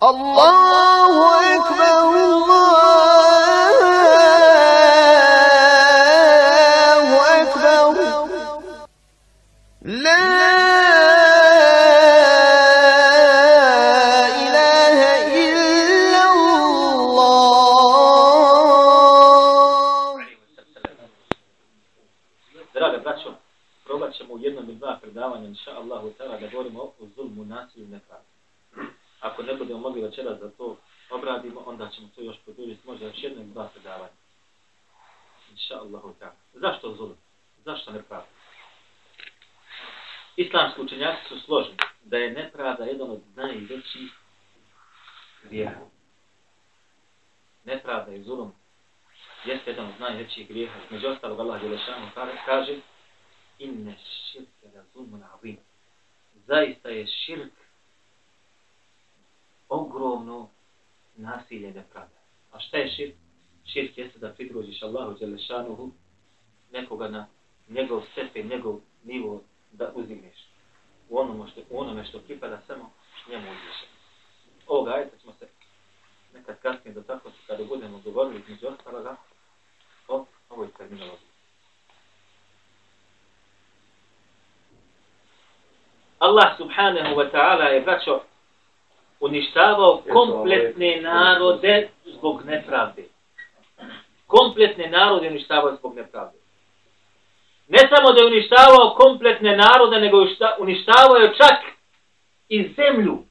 Allahu ekber, Allahu grijeha. Nepravda i zulum jeste jedan od najvećih grijeha. Među ostalog Allah Đelešanu kaže inne širke la zulmun avim. Zaista je širk ogromno nasilje nepravda. A šta je širk? Širk jeste da pridružiš Allahu Đelešanuhu nekoga na njegov stepen, njegov nivo da uzigneš. U onome što, u onome što pripada samo njemu uzvišenju. Ovoga ajta ćemo se nekad kasnije dotaknuti kada budemo govorili između ostaloga o ovoj terminologiji. Allah subhanahu wa ta'ala je braćo uništavao kompletne narode zbog nepravde. Kompletne narode uništavao zbog nepravde. Ne samo da je uništavao kompletne narode, nego uništavao čak i zemlju.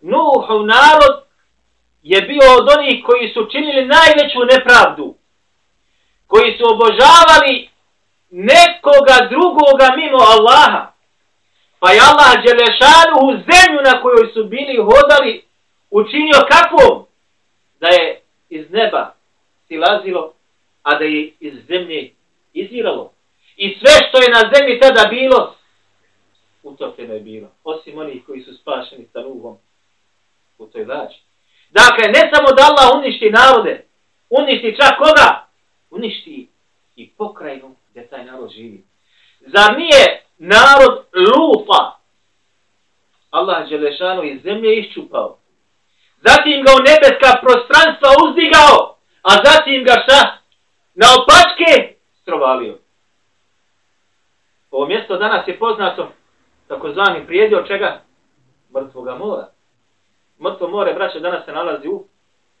Nuhov narod je bio od onih koji su činili najveću nepravdu. Koji su obožavali nekoga drugoga mimo Allaha. Pa je Allah Đelešanuhu zemlju na kojoj su bili hodali učinio kakvom? Da je iz neba silazilo, a da je iz zemlje izviralo. I sve što je na zemlji tada bilo, utopljeno je bilo. Osim onih koji su spašeni sa ruhom u toj lađi. Dakle, ne samo da Allah uništi narode, uništi čak koga? Uništi i pokrajinu gdje taj narod živi. Zar nije narod lupa? Allah Đelešanu iz zemlje iščupao. Zatim ga u nebeska prostranstva uzdigao, a zatim ga šta? Na opačke strovalio. Ovo mjesto danas je poznato takozvani prijedio čega? Mrtvoga mora. Mrtvo more, braće, danas se nalazi u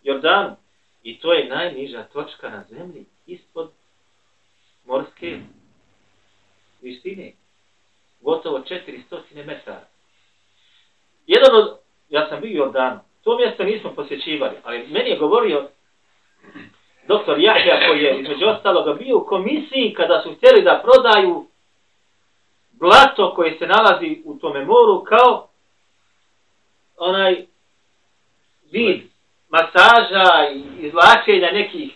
Jordanu. I to je najniža točka na zemlji, ispod morske visine. Gotovo 400 metara. Jedan od, ja sam bio u Jordanu, to mjesto nismo posjećivali, ali meni je govorio doktor Jahja koji je između ostaloga bio u komisiji kada su htjeli da prodaju blato koje se nalazi u tome moru kao onaj vid masaža i izlačenja nekih.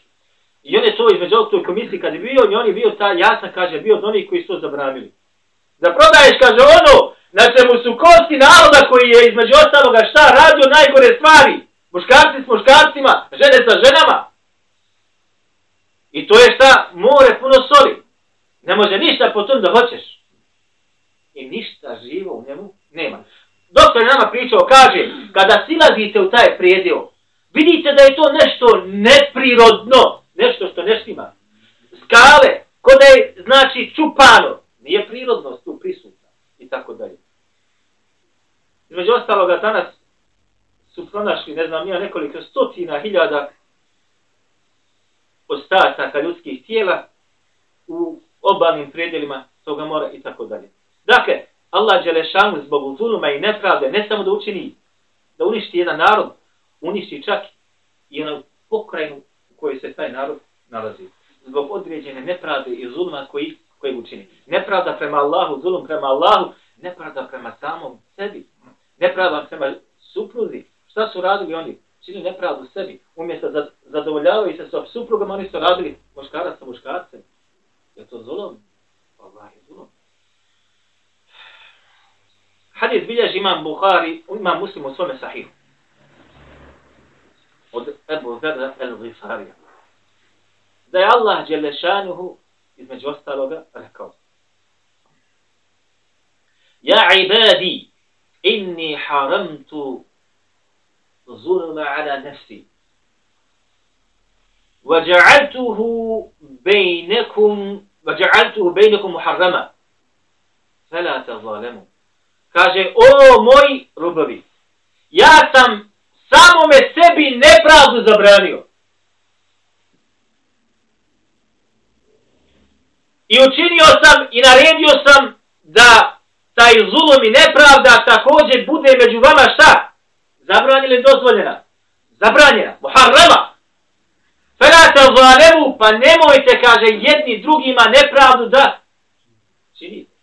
I on je to između ovog toj komisiji kad je bio, i on je bio ta, ja sam kaže, bio od onih koji su to zabranili. Da prodaješ, kaže ono, na čemu su kosti naroda koji je između ostaloga šta radio najgore stvari. Muškarci s muškarcima, žene sa ženama. I to je šta, more puno soli. Ne može ništa po tom da hoćeš. I ništa živo u njemu nema. Doktor je nama pričao, kaže, kada silazite u taj prijedio, vidite da je to nešto neprirodno, nešto što ne štima. Skale, kod je, znači, čupano, nije prirodnost tu prisutna i tako dalje. Između ostaloga, danas su pronašli, ne znam, ja nekoliko stotina hiljada ostataka ljudskih tijela u obalnim predjelima toga mora i tako dalje. Dakle, Allah Đelešanu zbog zuluma i nepravde ne samo da učini, da uništi jedan narod, uništi čak i jednu pokrajinu u kojoj se taj narod nalazi. Zbog određene nepravde i zuluma koji, koji učini. Nepravda prema Allahu, zulum prema Allahu, nepravda prema samom sebi. Nepravda prema supruzi. Šta su radili oni? Čini nepravdu sebi. Umjesto da zadovoljavaju se sa suprugom, oni su radili muškarac sa muškarcem. Je to zulum? Hadis bilježi imam Bukhari, imam muslim u svome sahihu. Od Ebu Zerda el-Ghifarija. Da je Allah Đelešanuhu između ostaloga rekao. Ja ibadi, inni haramtu zulma ala nafsi. وجعلته بينكم وجعلته بينكم محرما فلا تظالموا kaže o moji rubovi ja sam samo me sebi nepravdu zabranio i učinio sam i naredio sam da taj zulum i nepravda također bude među vama šta? Zabranjena ili dozvoljena? Zabranjena. Muharrama. Ferate zalemu, pa nemojte, kaže, jedni drugima nepravdu da činite.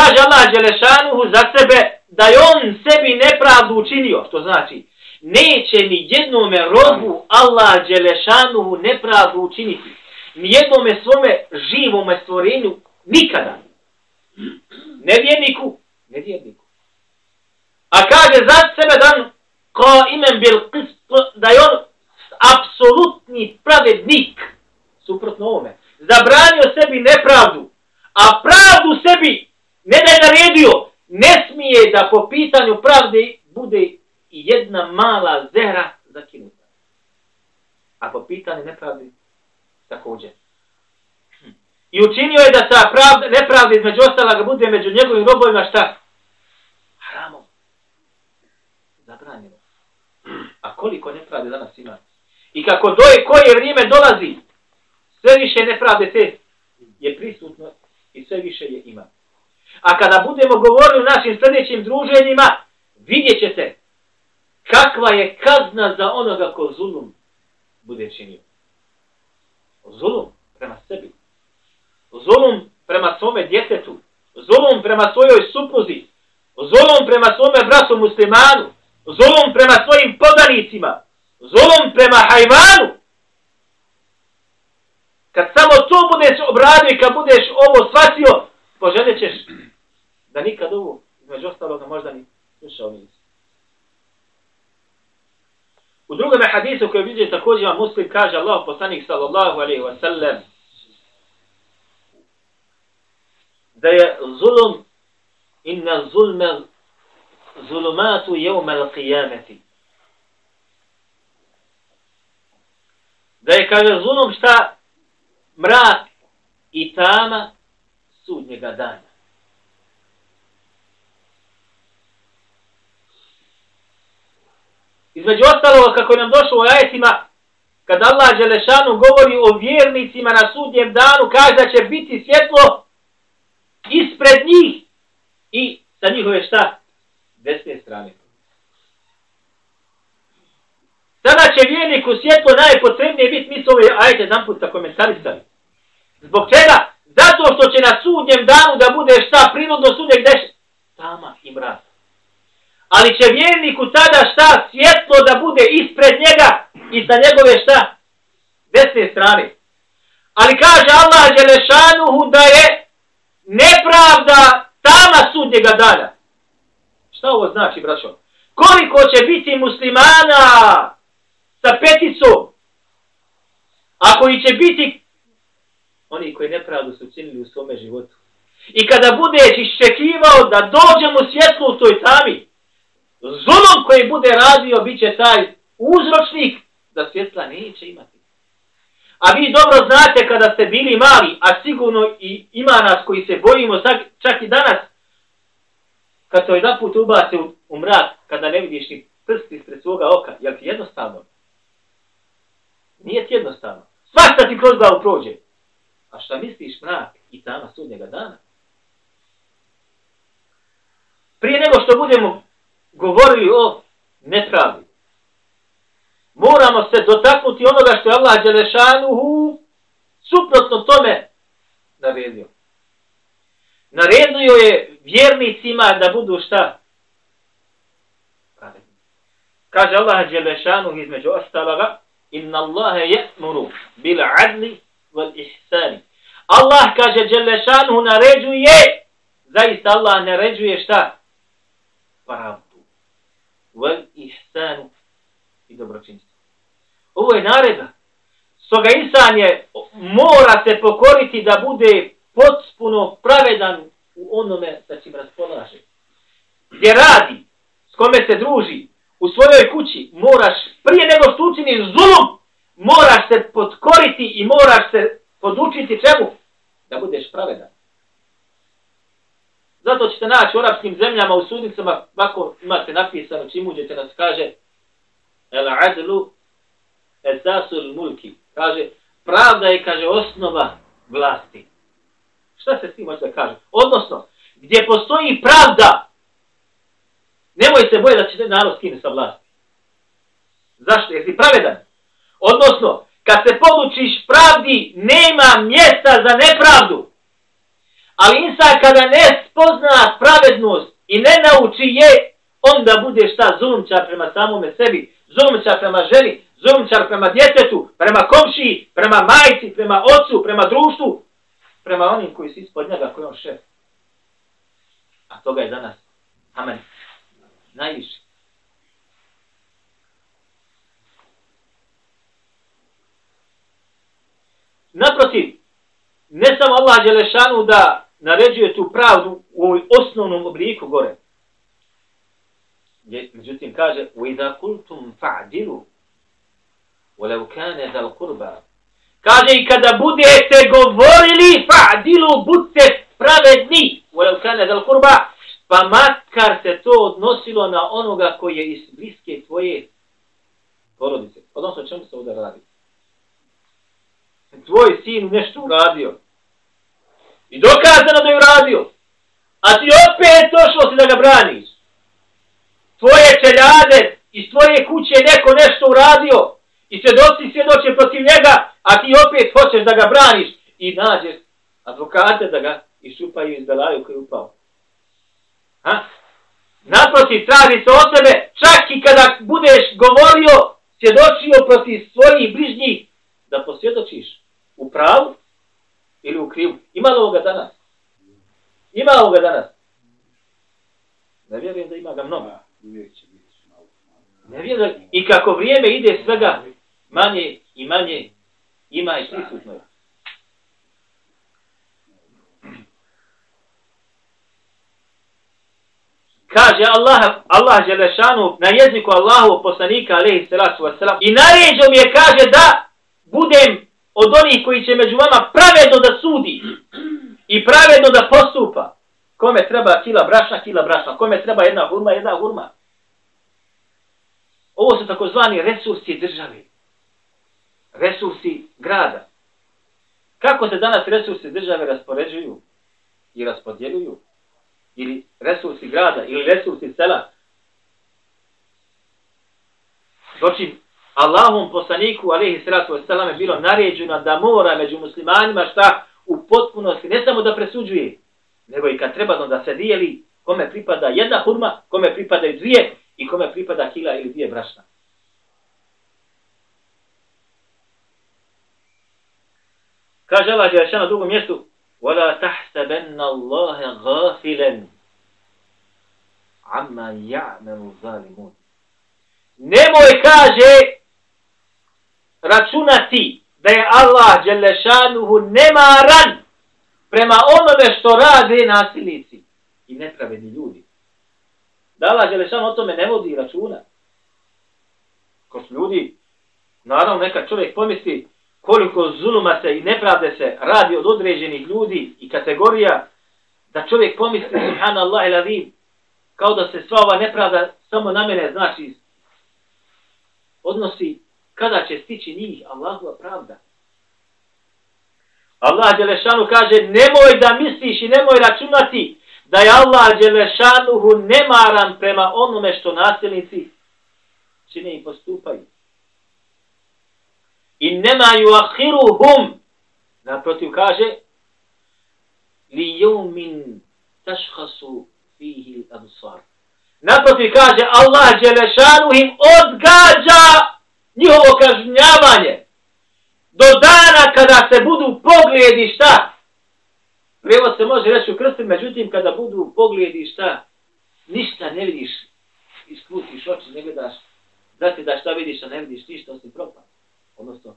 Kaže Allah Đelešanuhu za sebe da je on sebi nepravdu učinio, što znači, neće ni jednome robu Allah Đelešanuhu nepravdu učiniti. Ni jednome svome živome stvorenju nikada. Nevjerniku, nevjerniku. A kaže za sebe dan ko imen bil qist, da je on apsolutni pravednik, suprotno ovome, zabranio sebi nepravdu, a pravdu sebi ne da je naredio, ne smije da po pitanju pravde bude i jedna mala zehra zakinuta. A po pitanju nepravde također. Hmm. I učinio je da ta pravda, nepravda između ostala bude među njegovim robovima šta? Haramom. Zabranjeno. A koliko nepravde danas ima? I kako doje koje vrijeme dolazi, sve više nepravde te je prisutno i sve više je ima. A kada budemo govorili u našim sljedećim druženjima, vidjet ćete kakva je kazna za onoga ko zulum bude činio. Zulum prema sebi. Zulum prema svome djetetu. Zulum prema svojoj supruzi. Zulum prema svome bratu muslimanu. Zulum prema svojim podanicima. Zulum prema hajvanu. Kad samo to budeš obradio i kad budeš ovo shvatio, poželjet ćeš da nikad ovo, između ostaloga, možda ni slušao nisi. U drugome hadisu koje vidje također vam muslim kaže Allah poslanik sallallahu alaihi wa sallam da je zulum inna zulme zulumatu jevme al. Da je kaže zulum šta mrak i tama sudnjega dana. Između ostalog, kako nam došlo u ajetima, kad Allah Želešanu govori o vjernicima na sudnjem danu, kaže da će biti svjetlo ispred njih i sa njihove šta? Desne strane. Sada će vjerniku svjetlo najpotrebnije biti, mi su ove ajete jedan put komentarisali. Zbog čega? Zato što će na sudnjem danu da bude šta prirodno sudnje gdje Tama i mrak ali će vjerniku tada šta svjetlo da bude ispred njega i sa njegove šta desne strane. Ali kaže Allah Đelešanuhu da je nepravda tama sudnjega dana. Šta ovo znači, braćo? Koliko će biti muslimana sa peticom, ako i će biti oni koji nepravdu su činili u svome životu. I kada budeš iščekivao da dođemo svjetlo u toj tami, zulom koji bude radio bit će taj uzročnik da svjetla neće imati. A vi dobro znate kada ste bili mali, a sigurno i ima nas koji se bojimo čak i danas, kad to jedan put ubace u, u mrak, kada ne vidiš ni prsti ispred svoga oka, jel ti jednostavno? Nije ti jednostavno. Svašta ti kroz glavu prođe. A šta misliš mrak i tama sudnjega dana? Prije nego što budemo govorili o nepravdi. Moramo se dotaknuti onoga što je Allah Đelešanuhu suprotno tome naredio. Naredio je vjernicima da budu šta? Kaže Allah Đelešanuhu između ostaloga Inna Allahe je'muru bil adli wal ihsani. Allah kaže Đelešanu naređuje zaista Allah naređuje šta? Pravdu Wal ihsanu i dobročinstvo. Ovo je naredba. Stoga insan je, mora se pokoriti da bude potpuno pravedan u onome sa čim raspolaže. Gdje radi, s kome se druži, u svojoj kući, moraš, prije nego što učiniš zulum, moraš se podkoriti i moraš se podučiti čemu? Da budeš pravedan. Zato ćete naći u arapskim zemljama, u sudnicama, ovako imate napisano, čim uđete nas kaže El adlu esasul mulki. Kaže, pravda je, kaže, osnova vlasti. Šta se s tim može da kaže? Odnosno, gdje postoji pravda, nemoj se boje da će narod skine sa vlasti. Zašto? Jer si pravedan? Odnosno, kad se podučiš pravdi, nema mjesta za nepravdu. Ali insan kada ne spozna pravednost i ne nauči je, onda bude šta zulumčar prema samome sebi, zulumčar prema ženi, zulumčar prema djetetu, prema komšiji, prema majci, prema ocu, prema društvu, prema onim koji su ispod njega, koji on šef. A toga je danas, amen, najviše. Naprotiv, ne samo Allah Đelešanu da naređuje tu pravdu u ovoj osnovnom obliku gore. Međutim, kaže, وَإِذَا كُلْتُمْ فَعْدِلُوا وَلَوْ كَانَ ذَا الْقُرْبَ Kaže, i kada budete govorili, fa'dilu, budite pravedni, وَلَوْ كَانَ ذَا الْقُرْبَ pa makar se to odnosilo na onoga koji je iz bliske tvoje porodice. Odnosno, čemu se ovdje radi? Tvoj sin nešto uradio. I dokazano da je uradio. A ti opet došlo si da ga braniš. Tvoje čeljade iz tvoje kuće neko nešto uradio i svjedoci svjedoče protiv njega, a ti opet hoćeš da ga braniš i nađeš advokate da ga išupaju iz belaju koji je upao. Ha? Naprotiv, traži se od tebe, čak i kada budeš govorio, svjedočio protiv svojih bližnjih, da posvjedočiš u pravu ili u krivu. Ima li ovoga danas? Ima li ovoga danas? Ne vjerujem da ima ga mnogo. Ne vjerujem. I kako vrijeme ide svega manje i manje ima i prisutno. Kaže Allah, Allah Želešanu na jeziku Allahu poslanika alaihi salatu wasalam i naređo mi je kaže da budem od onih koji će među vama pravedno da sudi i pravedno da postupa. Kome treba kila brašna, kila brašna. Kome treba jedna hurma, jedna hurma. Ovo su takozvani resursi države. Resursi grada. Kako se danas resursi države raspoređuju i raspodjeljuju? Ili resursi grada, ili resursi sela? Znači, Allahom poslaniku, alaihi sallatu wasalam, je bilo naređeno da mora među muslimanima šta u potpunosti, ne samo da presuđuje, nego i kad treba da se dijeli kome pripada jedna hurma, kome pripada i dvije i kome pripada kila ili dvije brašna. Kaže Allah Đeraša na drugom mjestu وَلَا تَحْسَبَنَّ اللَّهَ غَافِلًا عَمَّا يَعْمَنُ ظَالِمُونَ Nemoj kaže računati da je Allah Đelešanuhu nemaran prema onome što rade nasilnici i nepravedni ljudi. Da Allah Đelešan o tome ne vodi računa. Kod ljudi, naravno neka čovjek pomisli koliko zuluma se i nepravde se radi od određenih ljudi i kategorija, da čovjek pomisli, subhanallah ila vim, kao da se sva ova nepravda samo na mene, znači, odnosi kada će stići njih Allahova pravda. Allah Đelešanu kaže, nemoj da misliš i nemoj računati da je Allah Đelešanuhu nemaran prema onome što nasilnici čine i postupaju. I nemaju ahiruhum, naprotiv kaže, li jumin tašhasu fihi absar. Naprotiv kaže, Allah Đelešanu im odgađa njihovo kažnjavanje do dana kada se budu pogledi šta? Prevo se može reći u krstu, međutim kada budu pogledi šta? Ništa ne vidiš, isklutiš oči, ne gledaš, zati da šta vidiš, a ne vidiš ništa osim propad. Odnosno,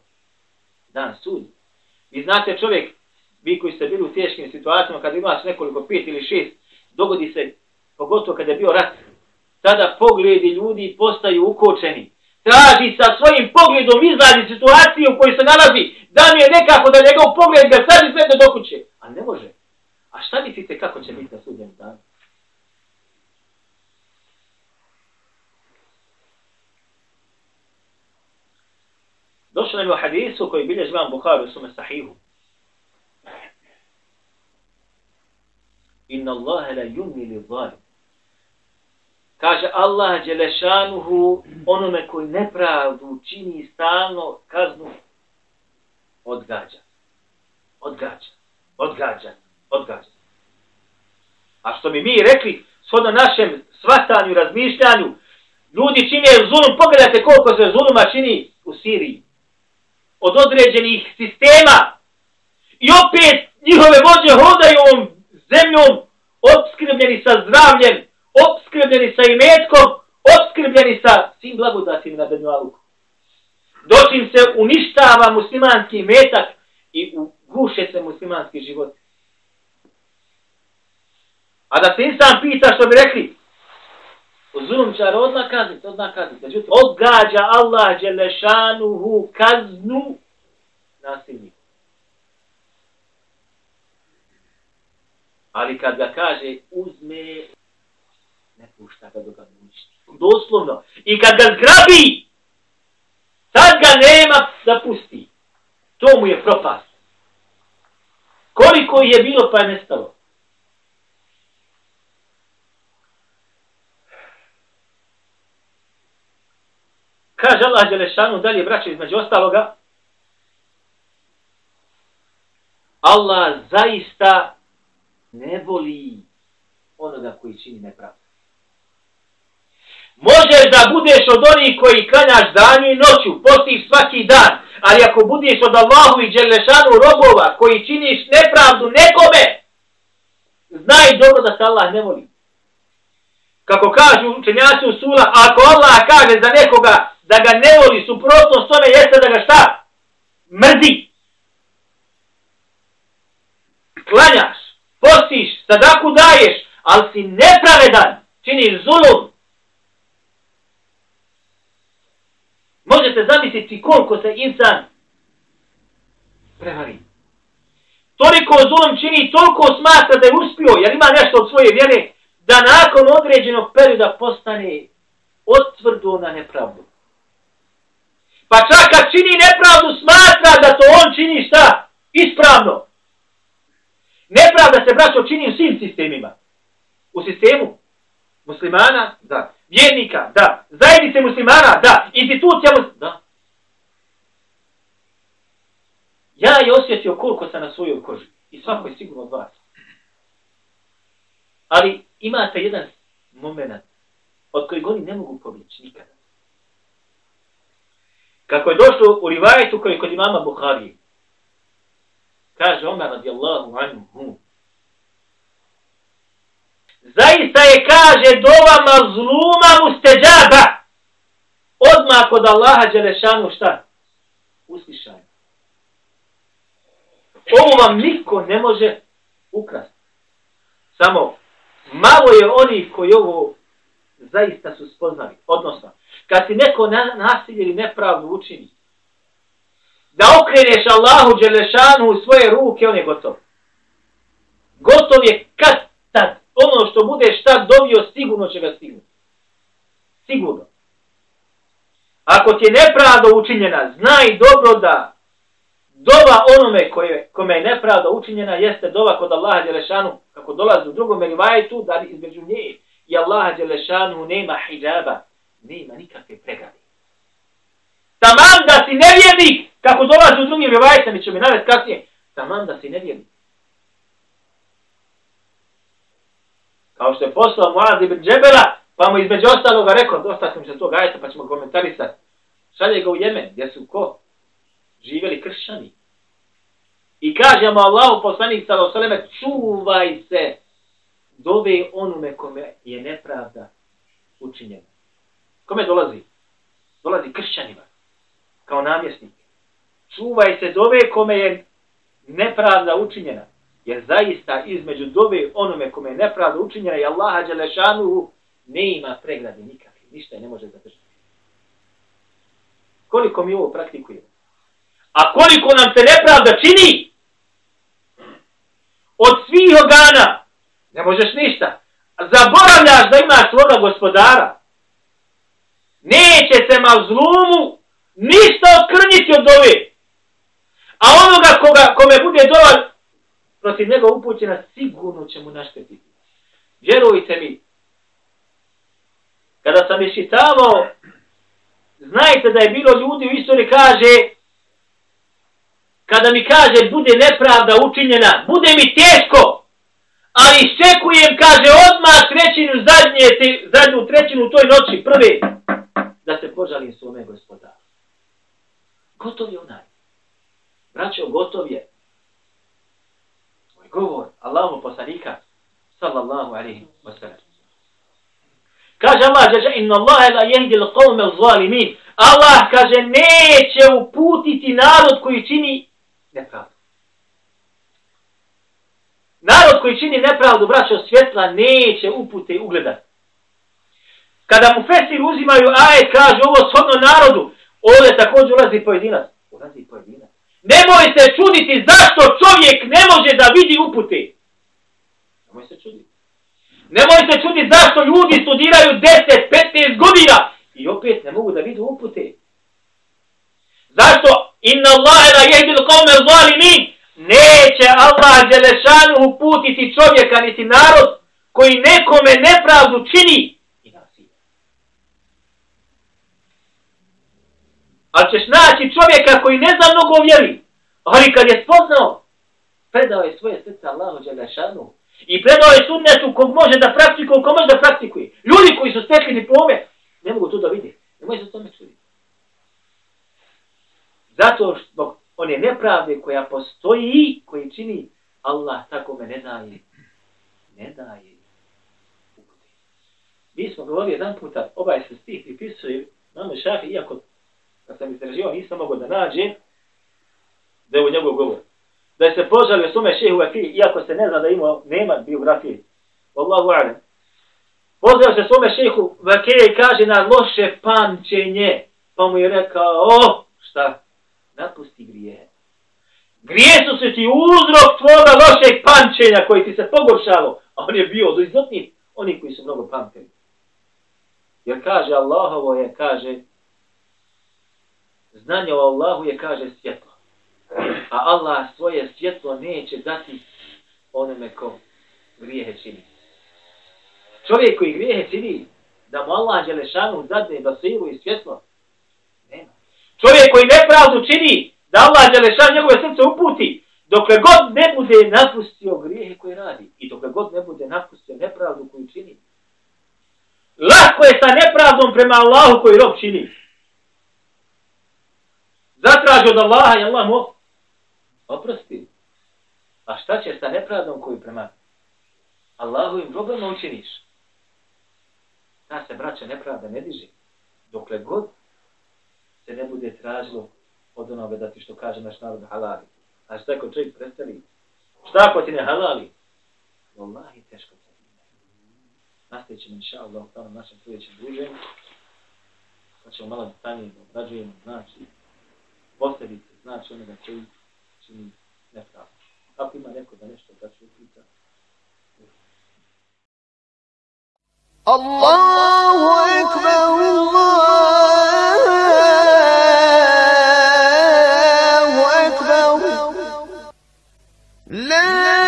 dan sud. Vi znate čovjek, vi koji ste bili u teškim situacijama, kada imaš nekoliko pet ili šest, dogodi se, pogotovo kada je bio rat, tada pogledi ljudi postaju ukočeni. Traži sa svojim pogledom izlazi situacije u kojoj se nalazi, da mi je nekako da njegov pogled ga sad izvede do kuće. A ne može. A šta mislite kako će biti na sudnjem danu? Došlo nam je u hadisu koji bilje živam Bukhari u sume sahihu. Inna Allahe la yumni li zalim. Kaže Allah Đelešanuhu onome koji nepravdu čini stalno kaznu odgađa. Odgađa. Odgađa. Odgađa. A što bi mi rekli, shodno našem svatanju i razmišljanju, ljudi čine zulum, pogledajte koliko se zuluma čini u Siriji. Od određenih sistema. I opet njihove vođe hodaju ovom zemljom, obskrbljeni sa zdravljem, obskrbljeni sa imetkom, obskrbljeni sa svim blagodatima na Benjaluku. Dočim se uništava muslimanski metak i guše se muslimanski život. A da se insan pita što bi rekli, zulumčar odmah kazniti, odmah kazniti. Međutim, odgađa Allah Đelešanuhu kaznu nasilniku. Ali kad ga kaže, uzme, pušta ga dok ga uništi. Doslovno. I kad ga zgrabi, sad ga nema da pusti. To mu je propast. Koliko je bilo pa je nestalo. Kaže Allah Đelešanu dalje, braće, između ostaloga, Allah zaista ne voli onoga koji čini nepravdu. Možeš da budeš od onih koji klanjaš danju i noću, postiš svaki dan, ali ako budeš od Allahu i Đelešanu robova koji činiš nepravdu nekome, znaj dobro da se Allah ne voli. Kako kažu učenjaci usula, sula, ako Allah kaže za nekoga da ga ne voli, suprotno s tome jeste da ga šta? Mrzi. Klanjaš, postiš, sadaku daješ, ali si nepravedan, činiš zulum. Možete zamisliti koliko se insan prevari. Toliko zulom čini, toliko smatra da je uspio, jer ima nešto od svoje vjere, da nakon određenog perioda postane otvrdo na nepravdu. Pa čak kad čini nepravdu, smatra da to on čini šta? Ispravno. Nepravda se, braćo, čini u svim sistemima. U sistemu muslimana, da. Vjernika, da. Zajednice muslimana, da. Institucija muslimana, da. Ja je osjetio koliko sam na svojoj koži. I svako je sigurno od vas. Ali imate jedan moment od kojeg oni ne mogu pobjeći nikada. Kako je došlo u rivajetu koji je kod imama Buhari. Kaže Omer radijallahu anhu. Zaista je kaže dova mazluma musteđaba. Odmah kod Allaha Đelešanu šta? Uslišaj. Ovo vam niko ne može ukrasti. Samo malo je oni koji ovo zaista su spoznali. Odnosno, kad ti neko nasilje ili nepravdu učini, da okreneš Allahu Đelešanu u svoje ruke, on je gotov. Gotov je kad tad. Ono što bude šta dobio, sigurno će ga stignuti. Sigurno. Ako ti je nepravda učinjena, znaj dobro da dova onome koje, kome je nepravda učinjena jeste dova kod Allaha Đelešanu, kako dolazi u drugom rivajetu, da između nje i Allaha Đelešanu nema hijaba, nema nikakve pregade. Tamam da si nevjernik, kako dolazi u drugim rivajetima, mi ćemo navesti kasnije, tamam da si nevjernik. Kao što je poslao Muaz ibn Džebela, pa mu između ostaloga rekao, dosta sam se tog ajeta, pa ćemo komentarisati. Šalje ga u Jemen, gdje su ko? Živjeli kršćani. I kaže mu Allahu poslanik sallahu sallam, čuvaj se dove onome kome je nepravda učinjena. Kome dolazi? Dolazi kršćanima. Kao namjesnik. Čuvaj se dove kome je nepravda učinjena. Jer zaista između dove onome kome je nepravda učinjena i Allaha Đelešanuhu ne ima pregrade nikakve. Ništa je ne može zadržati. Koliko mi ovo praktikujemo? A koliko nam se nepravda čini? Od svih organa. Ne možeš ništa. Zaboravljaš da imaš svoga gospodara. Neće se mazlumu ništa okrniti od ove. A onoga koga, kome bude dova protiv njega upućena, sigurno će mu naštetiti. Vjerujte mi, kada sam iščitavao, znajte da je bilo ljudi u istoriji kaže, kada mi kaže bude nepravda učinjena, bude mi teško, ali iščekujem, kaže, odmah trećinu zadnje, zadnju trećinu u toj noći, prve, da se požalim svome gospodaru. Gotov je onaj. Braćo, gotov je. Govor, Allahu poslanika, sallallahu alaihi wa sallam. Kaže Allah, kaže, inna Allahe la jehdi l'qawme zalimin. Allah, kaže, neće uputiti narod koji čini nepravdu. Narod koji čini nepravdu, braćo, svjetla neće upute ugledati. Kada mu fesir uzimaju ajet, kaže ovo shodno narodu, ovdje također ulazi pojedinac. Ulazi pojedinac. Nemoj se čuditi zašto čovjek ne može da vidi upute. Nemoj se čuditi. Nemoj se čuditi zašto ljudi studiraju 10, 15 godina i opet ne mogu da vidi upute. Zašto? Inna Allahe la jehdil kome zalimin. Neće Allah Đelešanu uputiti čovjeka niti narod koji nekome nepravdu čini. I nasilje. Ali ćeš naći čovjeka koji ne zna mnogo vjeri. Ali kad je spoznao, predao je svoje srce Allahu Đelešanu i predao je sunnetu kog može da praktikuje, kog može da praktikuje. Ljudi koji su stekli diplome, ne mogu to da vidi. Ne može se tome čuditi. Zato što one nepravde koja postoji, koji čini Allah tako me ne daje. Ne daje. Mi smo govorili jedan puta, ovaj se stih pripisuje, mamo šafi, iako kad sam istraživao nisam mogao da nađem, da je u njegov govor. Da je se požalio svome šehu Efi, iako se ne zna da ima, nema biografije. Wallahu alam. Pozvao se svome šehu Vakije i kaže na loše pamćenje. Pa mu je rekao, o, šta? Napusti grije. Grije su se ti uzrok tvoga lošeg pamćenja koji ti se pogoršalo. A on je bio od izotnih, oni koji su mnogo pamtili. Jer kaže Allahovo je, kaže, znanje o Allahu je, kaže, svjetlo a Allah svoje svjetlo neće dati onome ko grijehe čini. Čovjek koji grijehe čini, da mu Allah Đelešanu zadne basiru i svjetlo, nema. Čovjek koji nepravdu čini, da Allah Đelešanu njegove srce uputi, dokle god ne bude napustio grijehe koje radi i dokle god ne bude napustio nepravdu koju čini. Lako je sa nepravdom prema Allahu koji rob čini. Zatraži od Allaha i Allah mu oprosti. A šta će sa nepravdom koju prema Allahovim robama učiniš? Ta se, braća, nepravda ne diže. Dokle god se ne bude tražilo od onoga da ti što kaže naš narod halali. A šta ako čovjek prestali? Šta ako ti ne halali? Wallahi, teško se. Nastavit ćemo, inša Allah, u našem sljedećem druženju. Pa ćemo malo detaljnije da obrađujemo, znači, posljedice, znači onoga koji čini nepravo. Ako ima neko da nešto da će upita, Allahu ekber, Allahu ekber, La